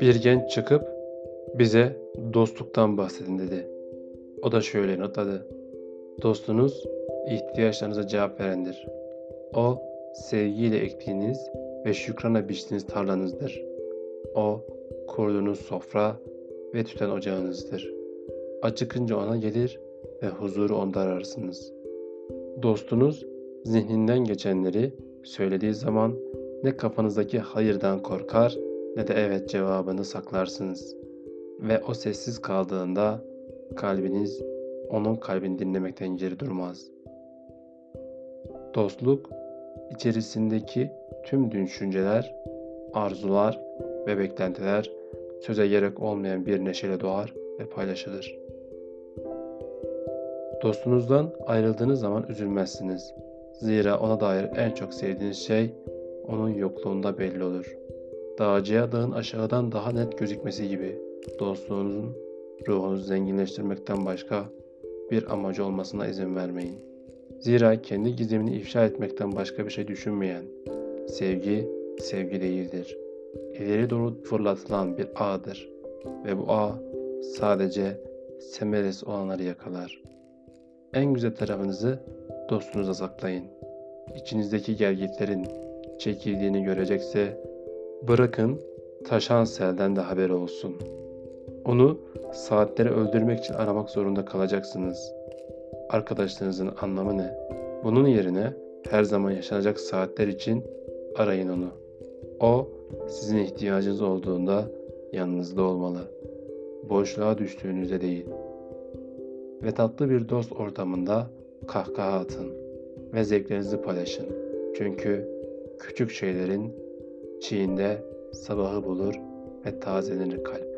Bir genç çıkıp bize dostluktan bahsedin dedi. O da şöyle yanıtladı. Dostunuz ihtiyaçlarınıza cevap verendir. O sevgiyle ektiğiniz ve şükrana biçtiğiniz tarlanızdır. O kurduğunuz sofra ve tüten ocağınızdır. Acıkınca ona gelir ve huzuru onda ararsınız. Dostunuz zihninden geçenleri söylediği zaman ne kafanızdaki hayırdan korkar ne de evet cevabını saklarsınız. Ve o sessiz kaldığında kalbiniz onun kalbini dinlemekten geri durmaz. Dostluk içerisindeki tüm düşünceler, arzular ve beklentiler söze gerek olmayan bir neşeyle doğar ve paylaşılır. Dostunuzdan ayrıldığınız zaman üzülmezsiniz. Zira ona dair en çok sevdiğiniz şey onun yokluğunda belli olur. Dağcıya dağın aşağıdan daha net gözükmesi gibi dostluğunuzun ruhunuzu zenginleştirmekten başka bir amacı olmasına izin vermeyin. Zira kendi gizemini ifşa etmekten başka bir şey düşünmeyen sevgi, sevgi değildir. İleri doğru fırlatılan bir ağdır ve bu ağ sadece semeres olanları yakalar. En güzel tarafınızı dostunuza saklayın. İçinizdeki gergitlerin çekildiğini görecekse bırakın taşan selden de haber olsun. Onu saatleri öldürmek için aramak zorunda kalacaksınız. Arkadaşlarınızın anlamı ne? Bunun yerine her zaman yaşanacak saatler için arayın onu. O sizin ihtiyacınız olduğunda yanınızda olmalı. Boşluğa düştüğünüzde değil. Ve tatlı bir dost ortamında kahkaha atın ve zevklerinizi paylaşın. Çünkü küçük şeylerin çiğinde sabahı bulur ve tazelenir kalp.